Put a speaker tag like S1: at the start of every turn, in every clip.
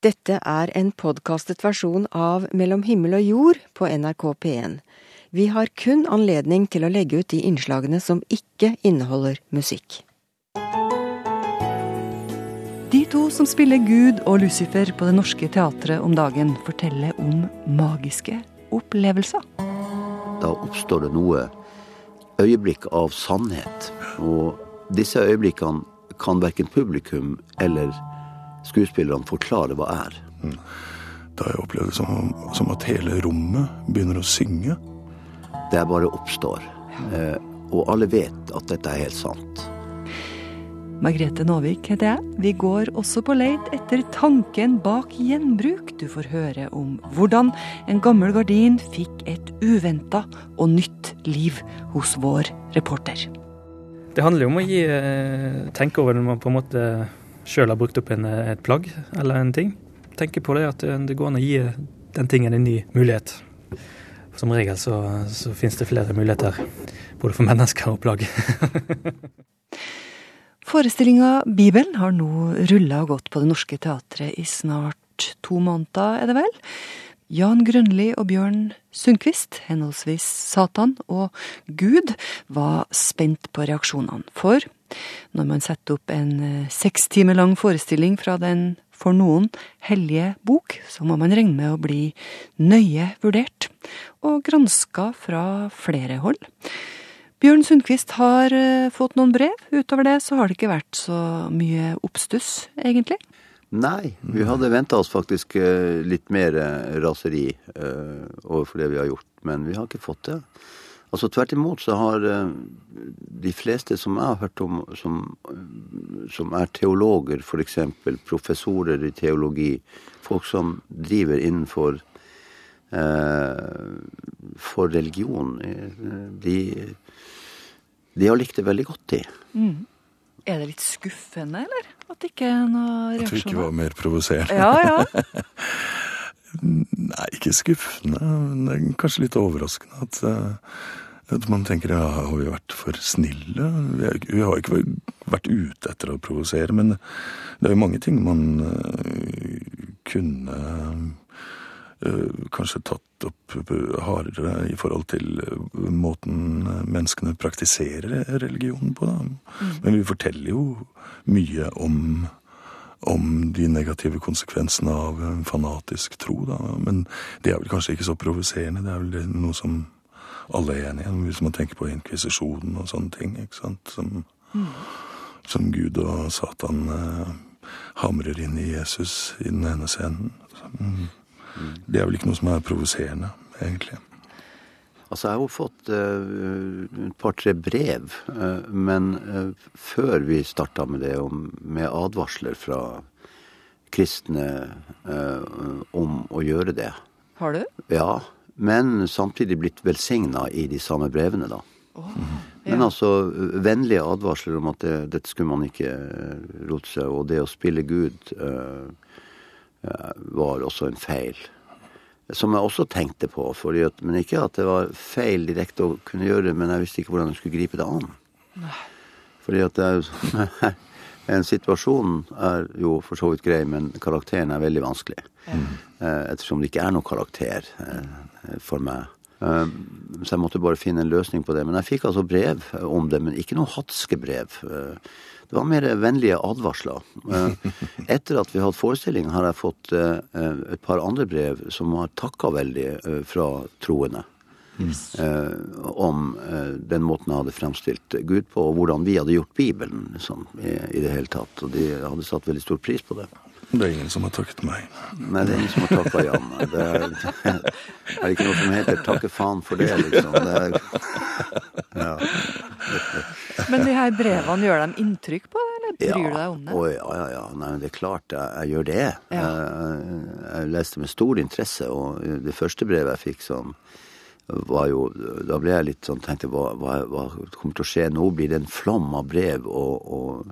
S1: Dette er en podkastet versjon av Mellom himmel og jord på NRK P1. Vi har kun anledning til å legge ut de innslagene som ikke inneholder musikk.
S2: De to som spiller Gud og Lucifer på Det Norske Teatret om dagen, forteller om magiske opplevelser.
S3: Da oppstår det noe øyeblikk av sannhet. Og disse øyeblikkene kan verken publikum eller skuespillerne forklare hva er.
S4: Mm. Da har jeg opplevd det som, som, at hele rommet begynner å synge.
S3: Det bare oppstår. Eh, og alle vet at dette er helt sant.
S2: Margrethe Nåvik heter jeg. Vi går også på leit etter tanken bak gjenbruk. Du får høre om hvordan en gammel gardin fikk et uventa og nytt liv hos vår reporter.
S5: Det handler jo om å gi, eh, tenke over når man på en måte sjøl har brukt opp en, eh, et plagg eller en ting. Tenker på det at eh, det går an å gi den tingen en ny mulighet. Som regel så, så finnes det flere muligheter, både for mennesker og plagg.
S2: Forestillinga Bibelen har nå rulla og gått på Det Norske Teatret i snart to måneder, er det vel? Jan Grønli og Bjørn Sundquist, henholdsvis Satan og Gud, var spent på reaksjonene. For når man setter opp en eh, seks timer lang forestilling fra den for noen hellige bok, så må man regne med å bli nøye vurdert og granska fra flere hold. Bjørn Sundquist har eh, fått noen brev. Utover det så har det ikke vært så mye oppstuss, egentlig.
S3: Nei, vi hadde venta oss faktisk eh, litt mer eh, raseri uh, overfor det vi har gjort, men vi har ikke fått det. Altså Tvert imot så har de fleste som jeg har hørt om, som, som er teologer, f.eks. professorer i teologi, folk som driver innenfor for religion, de, de har likt det veldig godt, de. Mm.
S2: Er det litt skuffende, eller? At ikke noe reaksjon.
S4: At vi ikke var mer provoserende.
S2: Ja, ja.
S4: Nei, ikke skuffende, men kanskje litt overraskende at, uh, at man tenker ja, har vi vært for snille? Vi, er, vi har ikke vært ute etter å provosere, men det er jo mange ting man uh, kunne kanskje tatt opp hardere i forhold til måten menneskene praktiserer religionen på. Mm. Men vi forteller jo mye om, om de negative konsekvensene av fanatisk tro, da. Men det er vel kanskje ikke så provoserende. Det er vel noe som alle er enige om, hvis man tenker på inkvisisjonen og sånne ting, ikke sant. Som, mm. som Gud og Satan eh, hamrer inn i Jesus i den ene scenen. Mm. Det er vel ikke noe som er provoserende, egentlig.
S3: Altså, jeg har jo fått uh, et par-tre brev, uh, men uh, før vi starta med det, om, med advarsler fra kristne om å gjøre det.
S2: Har du?
S3: Ja, men samtidig blitt velsigna i de samme brevene, da. Oh, ja. Men altså vennlige advarsler om at det, dette skulle man ikke rote seg, og det å spille Gud var også en feil. Som jeg også tenkte på, at, men ikke at det var feil direkte å kunne gjøre det, men jeg visste ikke hvordan jeg skulle gripe det an. Nei. Fordi at det er jo En situasjon er jo for så vidt grei, men karakteren er veldig vanskelig. Mm. Ettersom det ikke er noen karakter eh, for meg. Eh, så jeg måtte bare finne en løsning på det. Men jeg fikk altså brev om det, men ikke noe hatske brev. Det var mer vennlige advarsler. Eh, etter at vi har hatt forestilling, har jeg fått eh, et par andre brev som har takka veldig eh, fra troende. Yes. om den måten jeg hadde fremstilt Gud på, og hvordan vi hadde gjort Bibelen liksom, i, i, det hele tatt. Og de hadde satt veldig stor pris på det.
S4: Det er ingen som har takket meg.
S3: Nei, det er ingen som har takka Jan. Det er, det er ikke noe som heter 'takke faen for det', liksom. Det er,
S2: ja. Men de her brevene, gjør de inntrykk på deg, eller bryr du deg om det?
S3: Å, ja, ja, ja. Nei, det er klart jeg, jeg gjør det. Ja. Jeg, jeg, leste med stor interesse, og det første brevet jeg fikk som var jo Da ble jeg litt sånn tenkte hva, hva, hva kommer til å skje nå? Blir det en flom av brev og, og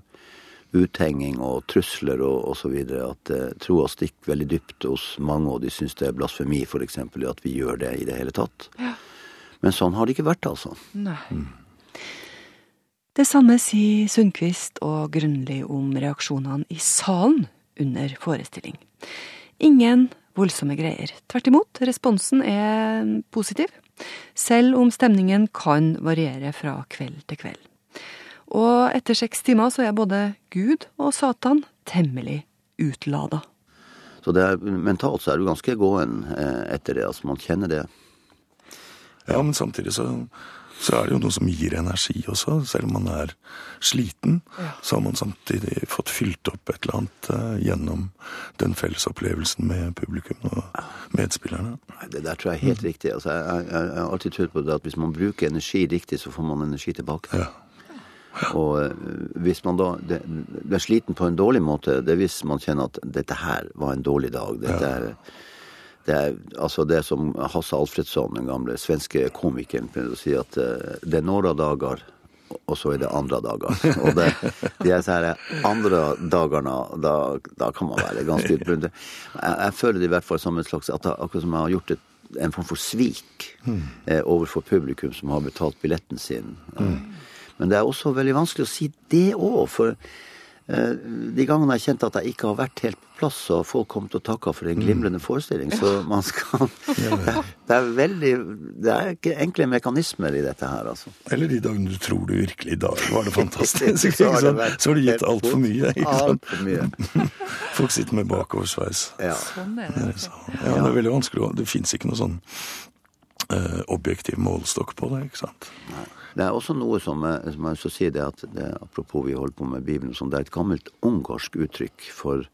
S3: uthenging og trusler og osv. At eh, troa stikker veldig dypt hos mange, og de syns det er blasfemi f.eks. at vi gjør det i det hele tatt. Ja. Men sånn har det ikke vært, altså.
S2: Nei. Mm. Det samme sier Sundquist og Grønli om reaksjonene i salen under forestilling. ingen voldsomme greier. Tvert imot, responsen er positiv, selv om stemningen kan variere fra kveld til kveld. Og etter seks timer så er både Gud og Satan temmelig utlada.
S3: Så det er, mentalt så er du ganske gåen eh, etter det. Altså, man kjenner det.
S4: Ja, men samtidig så så er det jo noe som gir energi også. Selv om man er sliten, ja. så har man samtidig fått fylt opp et eller annet uh, gjennom den felles opplevelsen med publikum og medspillerne.
S3: Det der tror jeg er helt mm. riktig. Altså, jeg, jeg, jeg, har alltid trodd på det at hvis man bruker energi riktig, så får man energi tilbake. Ja. Og uh, hvis man da det, er sliten på en dårlig måte, det er hvis man kjenner at dette her var en dårlig dag. dette er det er altså det som Hasse Alfredsson, den gamle svenske komikeren, pleide å si, at uh, det er några dager, og så er det andre dager. Og det, de er andre dagene, da, da, kan man være ganske utbrunnet. Jeg, jeg, føler det i hvert fall som en slags at Akkurat som jeg har gjort et, en form for svik mm. eh, overfor publikum som har betalt billetten sin. Mm. Men det er også veldig vanskelig å si det òg, for Eh, de gangene jeg kjente at jeg ikke har vært helt på plass, og folk kom til å takke for en mm. glimrende forestilling, så man skal Det er veldig Det er ikke enkle mekanismer i dette her, altså.
S4: Eller de dagene du tror du virkelig i dag var det fantastisk. så, har det så har du gitt altfor mye. Ikke sant? Alt for mye. Folk sitter med bakoversveis. Ja. Sånn er det. Ja, det er veldig vanskelig. Det fins ikke noe sånn uh, objektiv målestokk på det, ikke sant. Nei.
S3: Det er også noe som, som jeg vil si det at det, Apropos vi holder på med Bibelen, sånn, det er et gammelt ungarsk uttrykk for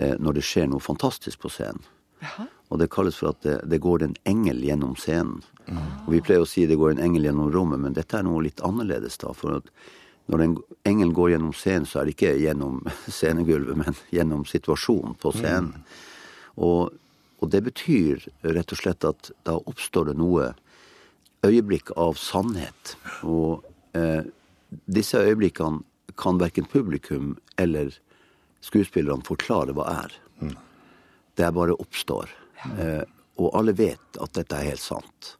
S3: eh, når det skjer noe fantastisk på scenen. Aha. Og det kalles for at det, det, går en engel gjennom scenen. Mm. Og Vi pleier å si det går en engel gjennom rommet, men dette er noe litt annerledes. da, for at når en engel går gjennom scenen, så er det ikke gjennom scenegulvet, men gjennom situasjonen på scenen. Mm. Og, og, det betyr rett og slett at da oppstår det noe øyeblikk av sannhet. Og eh, disse øyeblikkene kan verken publikum eller skuespillerne forklare hva er. Mm. Det er bare oppstår. Eh, og alle vet at dette er helt sant.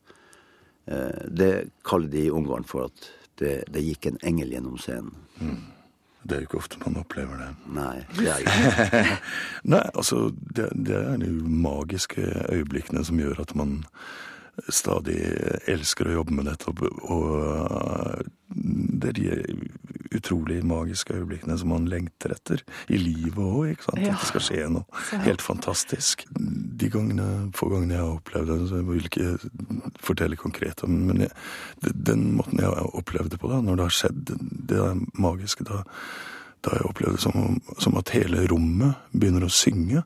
S3: Eh, det kaller de i Ungarn for at det, det gikk en engel gjennom scenen. Mm.
S4: Det er jo ikke ofte man opplever det.
S3: Nei, det er ikke.
S4: Nei, altså, det, det er de magiske øyeblikkene som gjør at man stadig elsker å jobbe med dette. Og det er de utrolig magiske øyeblikkene som man lengter etter i livet òg. Ja. At det skal skje noe helt fantastisk. De gangene, få gangene jeg har opplevd det, så jeg vil ikke fortelle konkret om men jeg, den måten jeg har opplevd det på, da, når det har skjedd, det er magiske, da, da har jeg opplevd det som, som at hele rommet begynner å synge.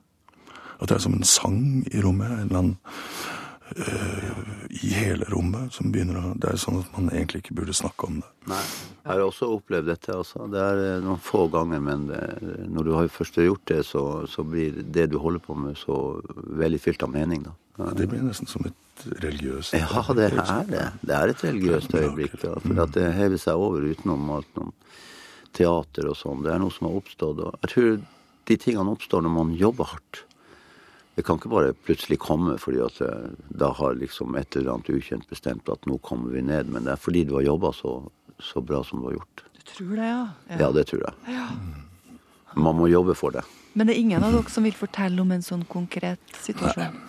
S4: At det er som en sang i rommet. en eller annen i hele rommet som begynner å Det er sånn at man egentlig ikke burde snakke om det.
S3: Nei. Jeg har også opplevd dette. Altså. Det er eh, noen få ganger, men det, når du har først gjort det, så, så, blir det du holder på med, så veldig fylt av mening. da.
S4: Ja, det blir nesten som et religiøst
S3: Ja, det er det. Det er et religiøst øyeblikk. Da, for at det hever seg over utenom alt noe teater og sånn. Det er noe som har oppstått. og Jeg tror de tingene oppstår når man jobber hardt. Det kan ikke bare plutselig komme fordi at eh, da har liksom et eller annet ukjent bestemt at nå kommer vi ned. Men det er fordi du har jobba så, så, bra som du har gjort.
S2: Du tror det, ja?
S3: Ja, ja det tror jeg. Ja. Man må jobbe for det.
S2: Men det er ingen av dere som vil fortelle om en sånn konkret situasjon?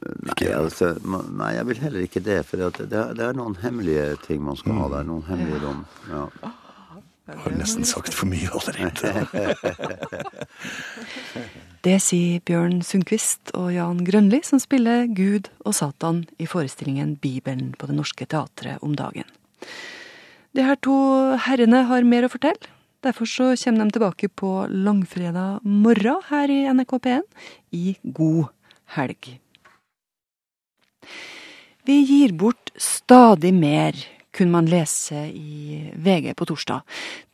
S3: Nei, altså, nei, jeg vil heller ikke det. For det, det, er noen hemmelige ting man skal ha der. Noen hemmelige rom. Ja.
S4: Jeg har nesten sagt for mye allerede.
S2: Det sier Bjørn Sundquist og Jan Grønli, som spiller Gud og Satan i forestillingen Bibelen på Det Norske Teatret om dagen. De her to herrene har mer å fortelle. Derfor så kommer de tilbake på langfredag morgen her i NRK P1 i god helg. Vi gir bort stadig mer kunne man lese i VG på torsdag.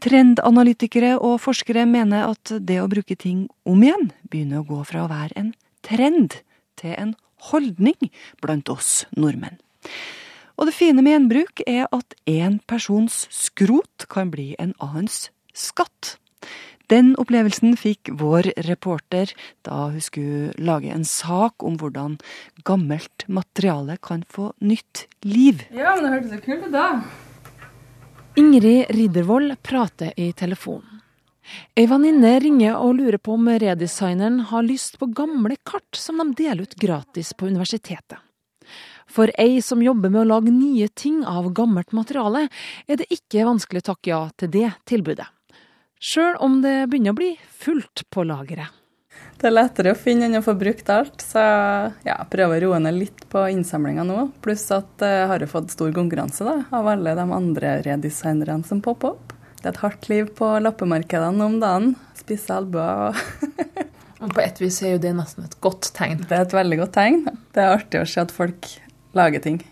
S2: Trendanalytikere og forskere mener at det å bruke ting om igjen begynner å gå fra å være en trend til en holdning blant oss nordmenn. Og det fine med gjenbruk er at én persons skrot kan bli en annens skatt. Den opplevelsen fikk vår reporter da hun skulle lage en sak om hvordan gammelt materiale kan få nytt liv.
S6: Ja, men det hørtes så kult ut da. Ingrid Riddervold prater i telefonen. Ei venninne ringer og lurer på om redesigneren har lyst på gamle kart som de deler ut gratis på universitetet. For ei som jobber med å lage nye ting av gammelt materiale, er det ikke vanskelig å takke ja til det tilbudet. Sjøl om det begynner å bli fullt på lageret.
S7: Det er lettere å finne enn å få brukt alt, så ja, prøver å roe ned litt på innsamlinga nå. Pluss at jeg har fått stor konkurranse da, av alle de andre redesignerne som popper opp. Det er et hardt liv på lappemarkedene om dagen. Spisse albuer
S8: og På et vis er jo det nesten et godt tegn.
S7: Det er et veldig godt tegn. Det er artig å se at folk lager ting.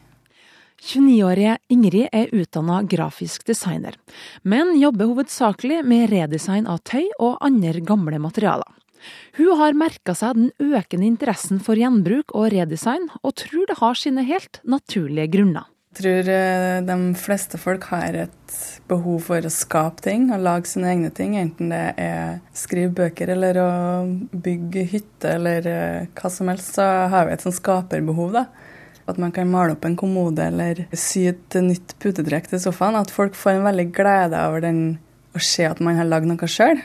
S6: 29-årige Ingrid er utdanna grafisk designer, men jobber hovedsakelig med redesign av tøy og andre gamle materialer. Hun har merka seg den økende interessen for gjenbruk og redesign, og tror det har sine helt naturlige grunner.
S7: Jeg tror eh, de fleste folk har et behov for å skape ting og lage sine egne ting. Enten det er skrive bøker eller å bygge hytte eller eh, hva som helst, så har vi et sånn skaperbehov. da. At man kan male opp en kommode eller sy et nytt putetrekk til sofaen. At folk får en veldig glede over den, å se at man har lagd noe sjøl.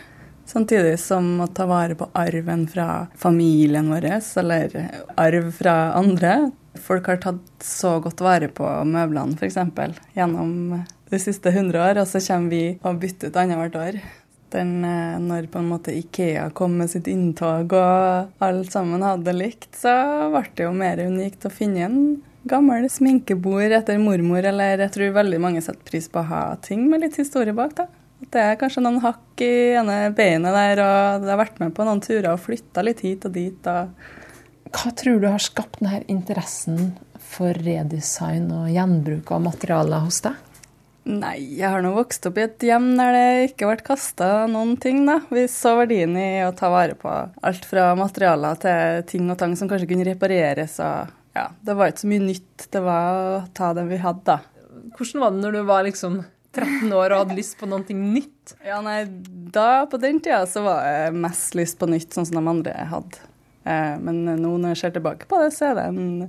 S7: Samtidig som å ta vare på arven fra familien vår, eller arv fra andre. Folk har tatt så godt vare på møblene f.eks. gjennom de siste hundre år, og så kommer vi og bytter ut annethvert år. Den, eh, når på en måte Ikea kom med sitt inntog og alle sammen hadde likt, så ble det jo mer unikt å finne en gammel sminkebord etter mormor, eller jeg tror veldig mange setter pris på å ha ting med litt historie bak. da. Det er kanskje noen hakk i ene beinet der, og det har vært med på noen turer og flytta litt hit og dit. Og
S8: Hva tror du har skapt denne interessen for redesign og gjenbruk av materialer hos deg?
S7: Nei, jeg har nå vokst opp i et hjem der det ikke ble kasta noen ting, da. Vi så verdien i å ta vare på alt fra materialer til ting og tang som kanskje kunne repareres. og ja, Det var ikke så mye nytt. Det var å ta det vi hadde, da.
S8: Hvordan var det når du var liksom 13 år og hadde lyst på noe nytt?
S7: Ja, nei, da På den tida så var jeg mest lyst på nytt, sånn som de andre hadde. Eh, men nå når jeg ser tilbake på det, så er det en,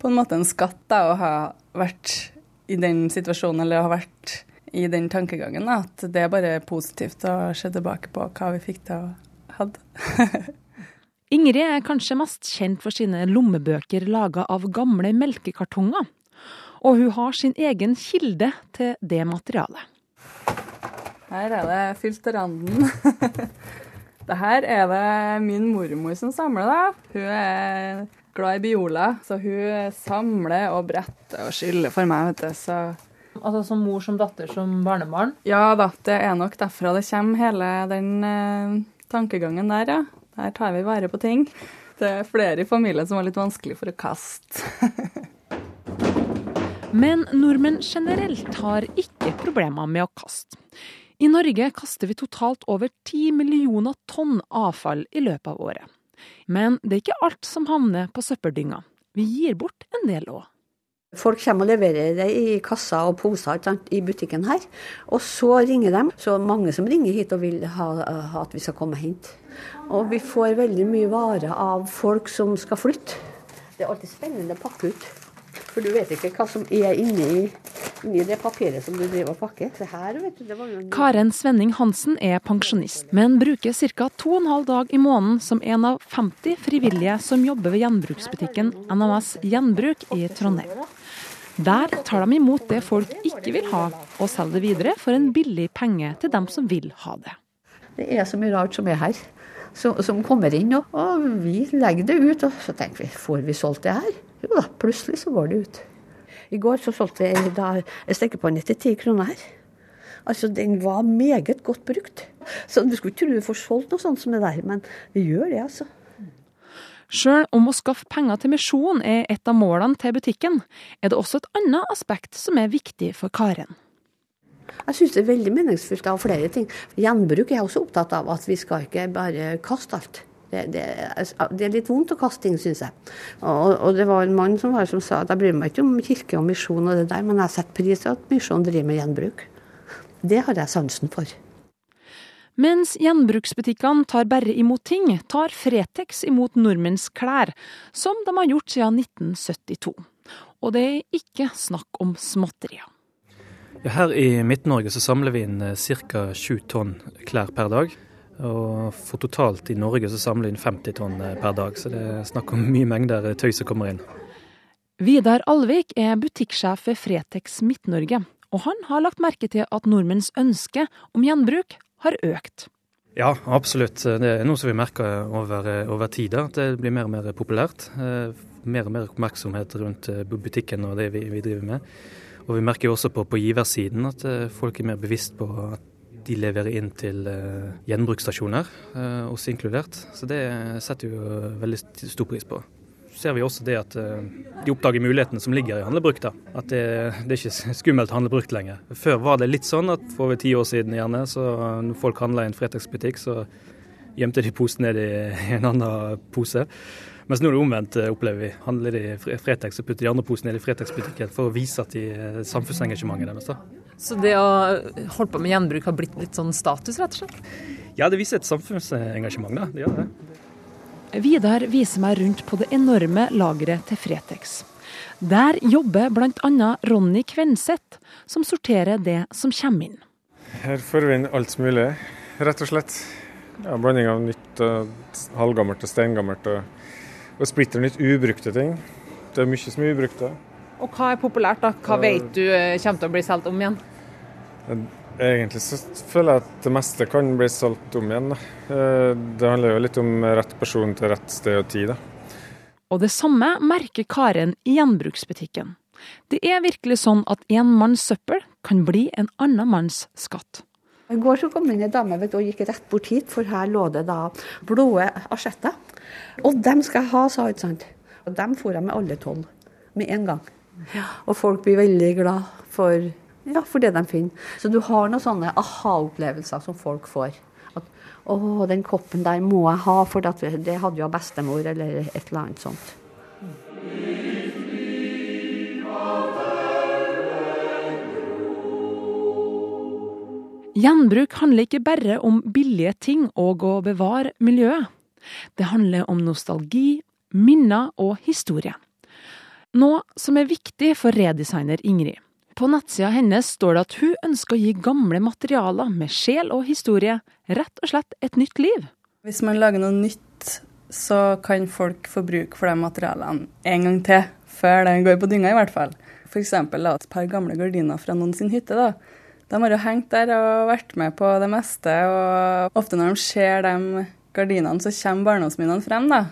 S7: på en måte en skatt da, å ha vært i den situasjonen, eller har vært i den tankegangen. Da, at det er bare positivt å se tilbake på hva vi fikk til å ha.
S6: Ingrid er kanskje mest kjent for sine lommebøker laga av gamle melkekartonger og hun har sin egen kilde til det materialet.
S7: Her er det fylt til randen. det her er det min mormor som samler, da. Hun er glad i Biola, så hun samler og bretter og skyller for meg, vet du. Så
S8: Altså som mor som datter som barnebarn?
S7: Ja da, det er nok derfra det kommer, hele den eh, tankegangen der, ja. Der tar vi vare på ting. Det er flere i familien som var litt vanskelig for å kaste.
S6: Men nordmenn generelt har ikke problemer med å kaste. I Norge kaster vi totalt over 10 millioner tonn avfall i løpet av året. Men det er ikke alt som havner på søppeldynga. Vi gir bort en del òg.
S9: Folk kommer og leverer det i kasser og poser i butikken her. Og så ringer de. Så mange som ringer hit og vil ha, ha at vi skal komme og hente. Og vi får veldig mye varer av folk som skal flytte. Det er alltid spennende å pakke ut. For du vet ikke hva som er inni, inni det papiret som du driver og pakker. Her, du,
S6: en... Karen Svenning Hansen er pensjonist, men bruker ca. 2 12 dag i måneden som en av 50 frivillige som jobber ved gjenbruksbutikken NMS Gjenbruk i Trondheim. Der tar de imot det folk ikke vil ha, og selger det videre for en billig penge til dem som vil ha det.
S9: Det er så mye rart som er her, som kommer inn. Og, og vi legger det ut, og så tenker vi får vi solgt det her? Jo da, plutselig så går det ut. I går så solgte vi en stekepanne til ti kroner her. Altså, Den var meget godt brukt. Så Du skulle ikke tro du får solgt noe sånt som det der, men vi gjør det, altså.
S6: Sjøl om å skaffe penger til misjon er et av målene til butikken, er det også et annet aspekt som er viktig for Karen.
S9: Jeg syns det er veldig meningsfullt av flere ting. Gjenbruk er jeg også opptatt av, at vi skal ikke bare kaste alt. Det, det, det, er litt vondt å kaste ting, syns jeg. Og, og, det var en mann som, var, som sa at jeg bryr meg ikke om kirke og misjon og det der, men jeg setter pris på at misjonen driver med gjenbruk. Det har jeg sansen for.
S6: Mens gjenbruksbutikkene tar bare imot ting, tar Fretex imot nordmenns klær, som de har gjort siden 1972. Og det er ikke snakk om småtterier.
S5: Her i Midt-Norge så samler vi inn ca. 7 tonn klær per dag. Og for totalt i Norge så samler vi inn 50 tonn per dag, så det er snakk om mye mengder tøy som kommer inn.
S6: Vidar Alvik er butikksjef ved Fretex Midt-Norge, og han har lagt merke til at nordmenns ønske om gjenbruk har økt.
S5: Ja, absolutt. Det er noe som vi merker over, over tid. At det blir mer og mer populært. Mer og mer oppmerksomhet rundt butikken og det vi, vi driver med. Og vi merker jo også på, på giversiden at folk er mer bevisst på at de leverer inn til gjenbruksstasjoner, oss inkludert. Så det setter vi jo veldig stor pris på ser vi også det at de oppdager mulighetene som ligger i handlebruk. At det, det er ikke skummelt å handle brukt lenger. Før var det litt sånn at for over ti år siden gjerne, så når folk handla i en Fretex-butikk, så gjemte de posen ned i en annen pose. Mens nå er det omvendt, opplever vi. Handler de Fretex, så putter de andre posen ned i Fretex-butikken for å vise at de samfunnsengasjementet deres. da.
S8: Så det å holde på med gjenbruk har blitt litt sånn status, rett og slett?
S5: Ja, det viser et samfunnsengasjement, da. Det gjør det.
S6: Vidar viser meg rundt på det enorme lageret til Fretex. Der jobber bl.a. Ronny Kvenseth, som sorterer det som kommer inn.
S10: Her får vi inn alt mulig, rett og slett. Ja, blanding av nytt halvgammelt og steingammelt. Og, og splitter nytt ubrukte ting. Det er mye som er ubrukte.
S8: Og hva er populært, da? Hva vet du kommer til å bli solgt om igjen?
S10: Egentlig så føler jeg at det meste kan bli solgt om igjen. Det handler jo litt om rett person til rett sted og tid. Da.
S6: Og det samme merker Karen i gjenbruksbutikken. Det er virkelig sånn at en manns søppel kan bli en annen manns skatt.
S9: I går så kom inn en dame vet, og gikk rett bort hit, for her lå det da blå asjetter. Og dem skal jeg ha, sa hun. sant? Og dem får jeg med alle tolv. Med en gang. Og folk blir veldig glad for ja, for det de finner. Så du har noen sånne aha-opplevelser som folk får. At 'Å, den koppen der må jeg ha, for det hadde jo bestemor', eller et eller annet sånt.
S6: Gjenbruk handler ikke bare om billige ting og å bevare miljøet. Det handler om nostalgi, minner og historie. Noe som er viktig for redesigner Ingrid. På nettsida hennes står det at hun ønsker å gi gamle materialer med sjel og historie rett og slett et nytt liv.
S7: Hvis man lager noe nytt, så kan folk få bruk for de materialene en gang til, før de går på dynga i hvert fall. F.eks. et par gamle gardiner fra noen sin hytte. da. De har jo hengt der og vært med på det meste, og ofte når de ser de gardinene, så kommer barndomsminnene frem. da.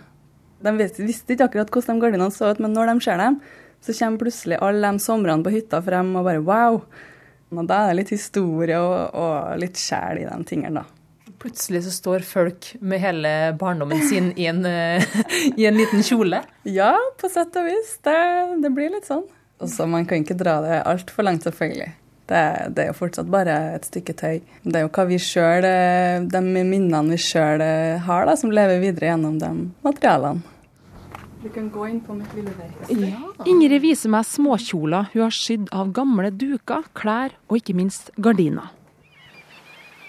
S7: De visste ikke akkurat hvordan de gardinene så ut, men når de ser dem, så kommer plutselig alle de somrene på hytta frem og bare wow. Og da er det litt historie og, og litt sjel i de tingene, da.
S8: Plutselig så står folk med hele barndommen sin i en, i en liten kjole?
S7: Ja, på sett og vis. Det, det blir litt sånn. Og så Man kan ikke dra det altfor langt, selvfølgelig. Det, det, er jo fortsatt bare et stykke tøy. Det er jo hva vi selv, de minnene vi sjøl har, da, som lever videre gjennom de materialene. Du kan gå inn på mitt lille verksted.
S6: Ja. Ingrid viser meg småkjoler hun har sydd av gamle duker, klær og ikke minst gardiner.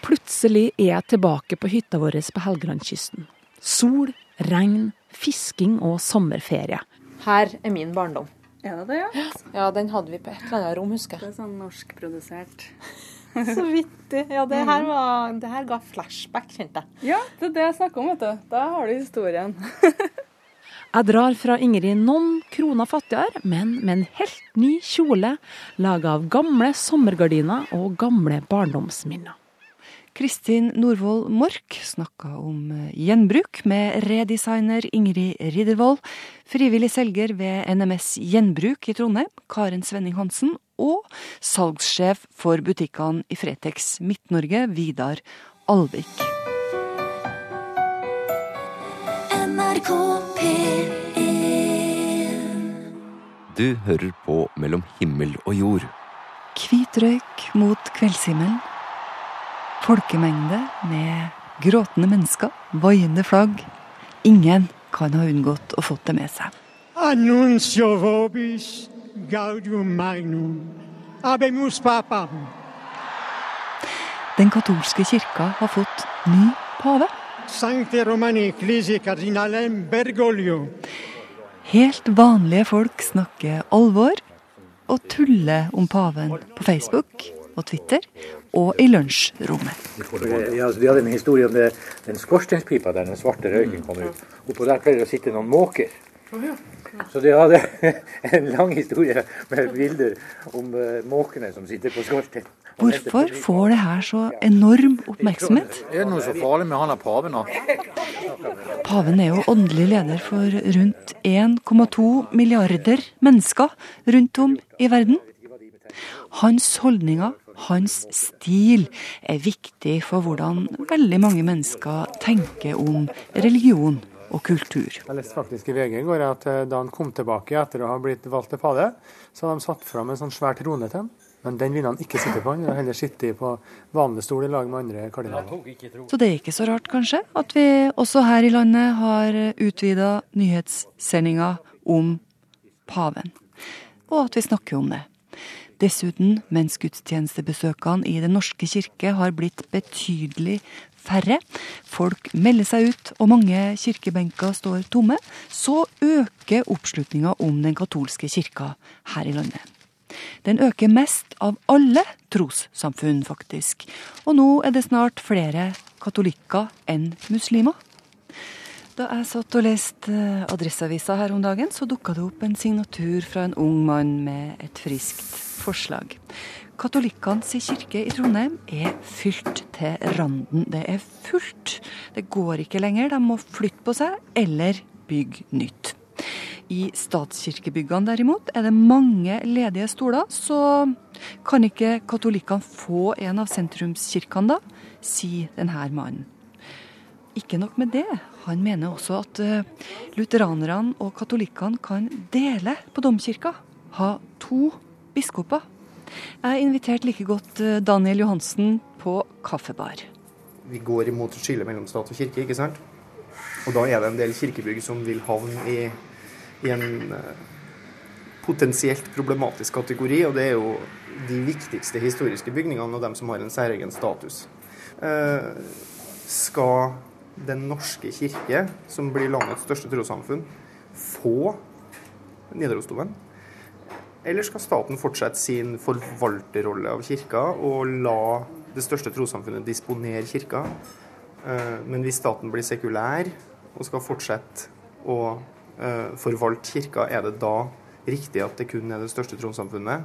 S6: Plutselig er jeg tilbake på hytta vår på Helgelandskysten. Sol, regn, fisking og sommerferie.
S8: Her er min barndom.
S7: Er det det, ja?
S8: Ja, den hadde vi på et eller annet rom, husker jeg.
S7: Det er sånn norskprodusert.
S8: Så vittig. Ja, det her, var, det her ga flashback, kjente
S7: jeg. Ja, det er det jeg snakker om, vet du. Da har du historien.
S6: Jeg drar fra Ingrid noen kroner fattigere, men med en helt ny kjole laga av gamle sommergardiner og gamle barndomsminner.
S2: Kristin Norvoll Mork snakka om gjenbruk med redesigner Ingrid Riddervold, frivillig selger ved NMS Gjenbruk i Trondheim, Karen Svenning Hansen, og salgssjef for butikkene i Fretex Midt-Norge, Vidar Alvik. NRK
S11: Du hører på Mellom himmel og jord.
S2: Hvit røyk mot kveldshimmelen. Folkemengde med gråtende mennesker, vaiende flagg. Ingen kan ha unngått å fått det med seg.
S12: Annuncio vobis gaudium magnum abemus papam.
S2: Den katolske kirka har fått ny pave.
S12: Sancte Romani Ecclesi Cardinalem Bergoglio.
S2: Helt vanlige folk snakker alvor, og tuller om paven på Facebook og Twitter og i lunsjrommet.
S13: Ja, de vi hadde en historie om det, den skorstenspipa der den svarte røyken kom ut. Oppå der pleier det å sitte noen måker. Så de hadde en lang historie med bilder om uh, måkene som sitter på skorsteinen.
S2: Hvorfor får det her så enorm oppmerksomhet?
S13: Er det noe så farlig med han der paven, da?
S2: Paven er jo åndelig leder for rundt 1,2 milliarder mennesker rundt om i verden. Hans holdninger, hans stil, er viktig for hvordan veldig mange mennesker tenker om religion og kultur.
S14: Jeg leste faktisk i VG i går at eh, da han kom tilbake etter å ha blitt valgt til pade, så hadde de satt fram en sånn svær trone til ham. Men den ville han ikke sitte på, han vil heller sitte på vanlig stol i lag med andre kardinaler.
S2: Så det er ikke så rart, kanskje, at vi også her i landet har utvida nyhetssendinga om paven, og at vi snakker om det. Dessuten, mens gudstjenestebesøkene i Den norske kirke har blitt betydelig færre, folk melder seg ut og mange kirkebenker står tomme, så øker oppslutninga om den katolske kirka her i landet. Den øker mest av alle trossamfunn, faktisk. Og nå er det snart flere katolikker enn muslimer. Da jeg satt og leste eh, Adresseavisa her om dagen, så dukka det opp en signatur fra en ung mann med et friskt forslag. Katolikkenes kirke i Trondheim er fylt til randen. Det er fullt. Det går ikke lenger. De må flytte på seg eller bygge nytt. I statskirkebyggene derimot er det mange ledige stoler, så kan ikke katolikkene få en av sentrumskirkene, da, sier denne mannen. Ikke nok med det, han mener også at uh, lutheranerne og katolikkene kan dele på domkirka. Ha to biskoper. Jeg har invitert like godt uh, Daniel Johansen på kaffebar.
S15: Vi går imot skille mellom stat og kirke, ikke sant? Og da er det en del kirkebygg som vil havne i i en eh, potensielt problematisk kategori, og det er jo de viktigste historiske bygningene og dem som har en særegen status. Eh, skal Den norske kirke, som blir landets største trossamfunn, få Nidarosdomen? Eller skal staten fortsette sin forvalterrolle av kirka og la det største trossamfunnet disponere kirka? Eh, men hvis staten blir sekulær og skal fortsette å Eh, forvalte kirka, er det da riktig at det kun er det største trossamfunnet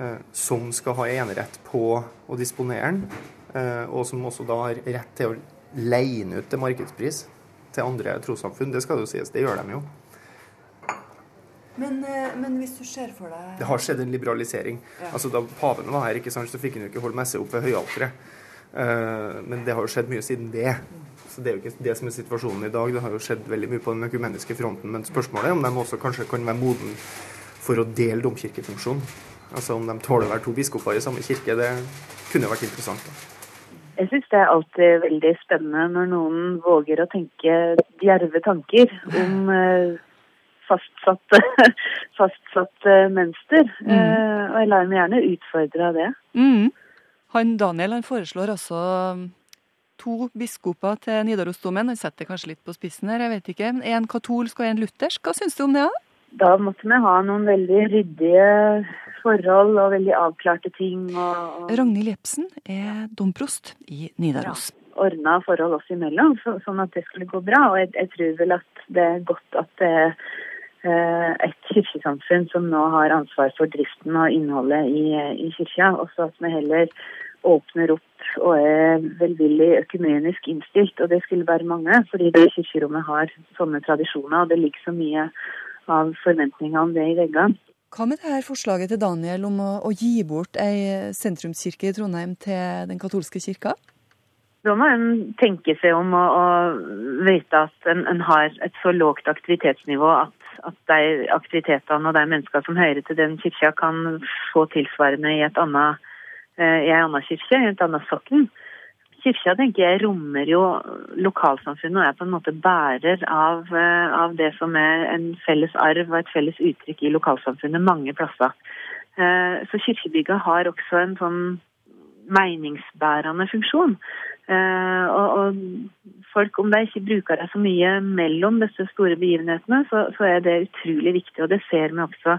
S15: eh, som skal ha enerett på å disponere den, og som også da har rett til å leie den ut til markedspris til andre trossamfunn. Det skal jo sies, det gjør de jo.
S2: Men, men, hvis du ser for deg
S15: Det har skjedd en liberalisering. Ja. Altså Da paven var her, ikke sant, så fikk han jo ikke holde messe opp ved høyalteret. Men det har jo skjedd mye siden det. Så Det er jo ikke det som er situasjonen i dag. Det har jo skjedd veldig mye på den økumeniske fronten. Men spørsmålet er om de også kanskje kan være moden for å dele domkirkefunksjonen. Altså om de tåler å være to biskoper i samme kirke. Det kunne vært interessant. da.
S16: Jeg syns det er alltid veldig spennende når noen våger å tenke djerve tanker om eh, fastsatt, fastsatt eh, mønster. Mm. Uh, og jeg lar meg gjerne utfordre av det.
S2: Mm. Han Daniel han foreslår altså to biskoper til Nidarosdomen. Han setter kanskje litt på spissen her, jeg vet ikke. Men En katolsk og en luthersk. Hva syns du om det?
S16: Da Da måtte vi ha noen veldig ryddige forhold og veldig avklarte ting. Og, og...
S2: Ragnhild Jepsen er domprost i Nidaros.
S16: Ja, Ordna forhold oss imellom, så, sånn at det skulle gå bra. Og jeg, jeg, tror vel at det er godt at det er eh, et kirkesamfunn som nå har ansvar for driften og innholdet i, i kirka. Også at vi heller åpner opp og er velvillig økumenisk innstilt. Og det skulle bare mange, fordi det kirkerommet har sånne tradisjoner, og det ligger så mye av forventninger om det i veggene.
S2: Hva med det her forslaget til Daniel om å, å gi bort ei sentrumskirke i Trondheim til den katolske kirka?
S16: Da må en tenke seg om å, og vite at en, en, har et så lågt aktivitetsnivå at, at de aktivitetene og de menneskene som hører til den kirka, kan få tilsvarende i et annet Eh, i en annen kirke, i et annet sokn. Kirka tenker jeg rommer jo lokalsamfunnet og er på en måte bærer av, eh, av, det som er en felles arv og et felles uttrykk i lokalsamfunnet mange plasser. Eh, så kirkebygget har også en sånn meningsbærende funksjon. Og, og folk, om de ikke bruker det så mye mellom disse store begivenhetene, så, så er det utrolig viktig. Og det ser vi også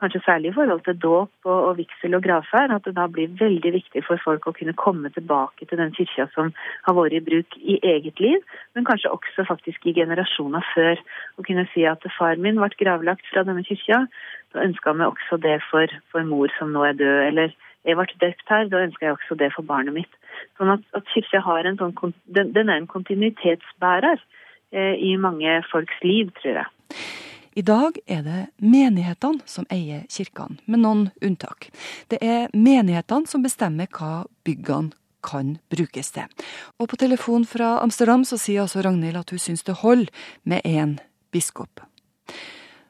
S16: kanskje særlig i forhold til dåp og, og vigsel og gravferd, at det da blir veldig viktig for folk å kunne komme tilbake til den kirka som har vært i bruk i eget liv, men kanskje også faktisk i generasjoner før. Å kunne si at far min ble gravlagt fra denne kirka, da ønska vi også det for, for, mor som nå er død. Eller jeg ble døpt her, da ønsker jeg også det for barnet mitt. Sånn at, at kirka har en sånn, den, den er en kontinuitetsbærer eh, i mange folks liv, tror jeg.
S2: I dag er det menighetene som eier kirkene, med noen unntak. Det er menighetene som bestemmer hva byggene kan brukes til. Og på telefon fra Amsterdam så sier altså Ragnhild at hun syns det holder med én biskop.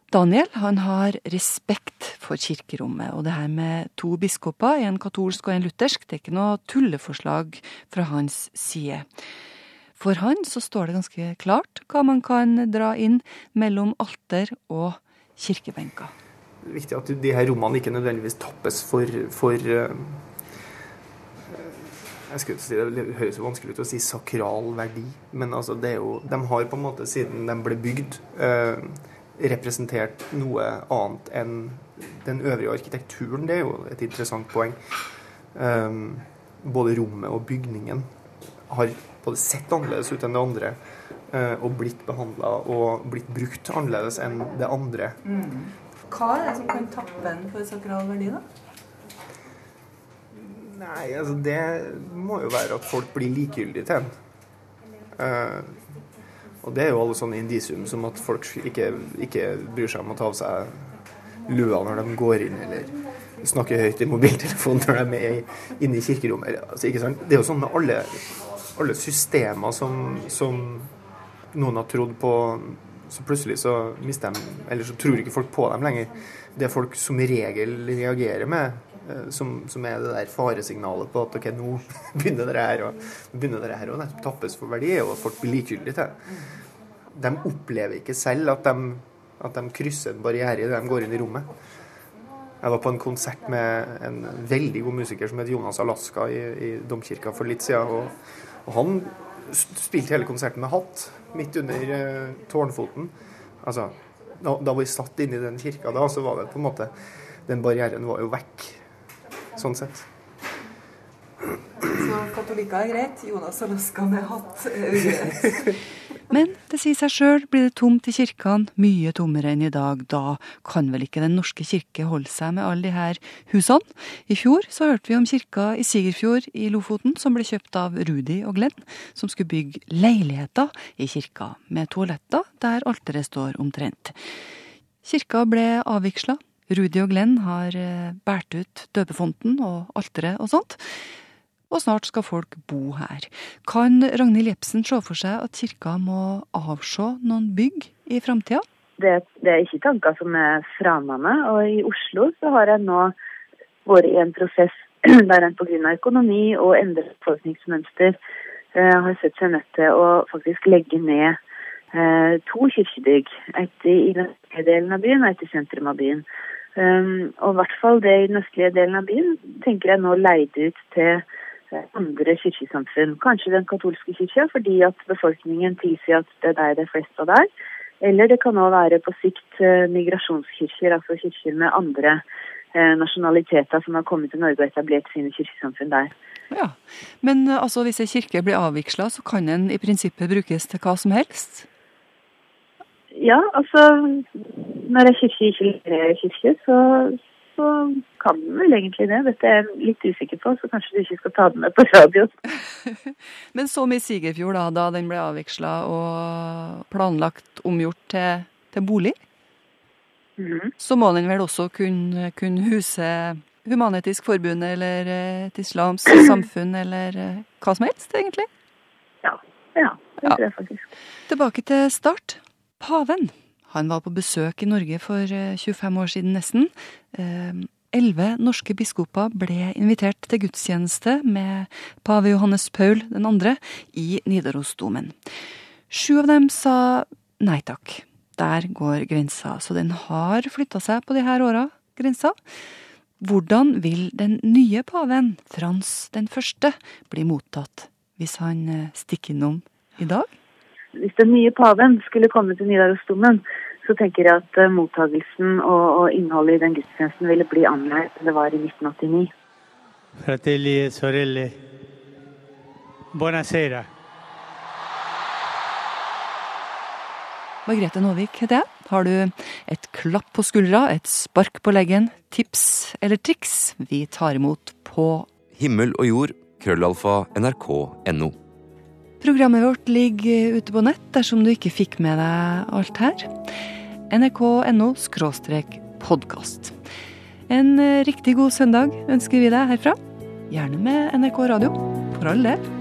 S2: Daniel han har respekt for kirkerommet, og det her med to biskoper, en katolsk og en luthersk, det er ikke noe tulleforslag fra hans side. For han så står det ganske klart hva man kan dra inn mellom alter og kirkebenker.
S15: Det er viktig at de her rommene ikke nødvendigvis tappes for, for eh, jeg skulle si, Det høres jo vanskelig ut å si sakral verdi, men altså det er jo, de har på en måte, siden de ble bygd, eh, representert noe annet enn den øvrige arkitekturen. Det er jo et interessant poeng. Um, både rommet og bygningen har både sett annerledes ut enn det andre uh, og blitt behandla og blitt brukt annerledes enn det andre. Mm.
S2: Hva er det som kan tappe en for sakral verdi, da?
S15: Nei, altså det må jo være at folk blir likegyldige til en. Uh, og det er jo alle sånne indisium som at folk ikke, ikke bryr seg om å ta av seg lua når de går inn, eller snakker høyt i mobiltelefonen når de er inne i kirkerommet. Altså? Det er jo sånn med alle alle systemer som, som noen har trodd på så plutselig så mister de Eller så tror ikke folk på dem lenger. Det folk som regel reagerer med, eh, som, som er det der faresignalet på at ok, nå begynner det her, og, begynner det her å tappes for verdi, og folk blir likegyldige til det. De opplever ikke selv at de, at de krysser en barriere idet de går inn i rommet. Jeg var på en konsert med en veldig god musiker som het Jonas Alaska i, i domkirka for litt siden. Og, og han spilte hele konserten med hatt midt under uh, tårnfoten. Altså, da, da vi satt inne i den kirka da, så var det på en måte Den barrieren var jo vekk, sånn sett.
S2: Så katolikker er greit, Jonas Alaska med hatt er ugreit. Men det sier seg sjøl, blir det tomt i kirkene, mye tommere enn i dag, da kan vel ikke Den norske kirke holde seg med alle de her husene? I fjor så hørte vi om kirka i Sigerfjord i Lofoten, som ble kjøpt av Rudi og Glenn, som skulle bygge leiligheter i kirka, med toaletter der alteret står omtrent. Kirka ble avvigsla. Rudi og Glenn har eh, båret ut døpefonten og alteret og sånt og snart skal folk bo her. Kan Ragnhild Jepsen se for seg at kirka må avse noen bygg i framtida?
S16: Det, det, er ikke tanker som er framande. Og i Oslo så har jeg nå vært i en prosess der en pga. økonomi og endret befolkningsmønster eh, har sett seg nødt til å faktisk legge ned eh, to kirkebygg. Et i den østlige delen av byen og et i sentrum av byen. Um, og i hvert fall det i den østlige delen av byen tenker jeg nå leid ut til andre kirkesamfunn. Kanskje den katolske kirka, fordi at befolkningen tilsier at det er der det er flest av der. Eller det kan òg være på sikt eh, migrasjonskirker, altså kirker med andre eh, nasjonaliteter som har kommet til Norge og etablert sine kirkesamfunn der.
S2: Ja, Men eh, altså, hvis ei kirke blir avviksla, så kan den i prinsippet brukes til hva som helst?
S16: Ja, altså når ei kirke ikke leverer kirke, så, så kan den vel egentlig det. Dette er jeg litt usikker på, så kanskje du ikke skal ta den med på radio.
S2: Men som i Sigerfjord, da, da den ble avviksla og planlagt omgjort til, til bolig, mm. så må den vel også kunne, kunne huse Human-Etisk Forbund eller et islamsk samfunn eller eh, hva som helst, egentlig?
S16: Ja. Ja, det tror jeg faktisk.
S2: Tilbake til start. Paven. Han var på besøk i Norge for 25 eh, år siden nesten. Eh, elleve norske biskoper ble invitert til gudstjeneste med pave Johannes Paul 2. i Nidarosdomen. Sju av dem sa nei takk. Der går grensa, så den har flytta seg på de her åra, grensa. Hvordan vil den nye paven, Frans den første, bli mottatt hvis han eh, stikker innom i dag?
S16: Hvis den nye paven skulle komme til Nidarosdomen, så tenker jeg at uh, mottagelsen og, og, innholdet i den gudstjenesten ville bli annerledes enn det var i 1989.
S17: Fratelli e sorelle, buonasera.
S2: Margrethe Nåvik heter jeg. Har du et klapp på skuldra, et spark på leggen, tips eller triks? Vi tar imot på
S11: Himmel og jord, krøllalfa, nrk.no.
S2: Programmet vårt ligger ute på nett dersom du ikke fikk med deg alt her. nrk.no podkast. En riktig god søndag ønsker vi deg herfra. Gjerne med NRK Radio, for all del.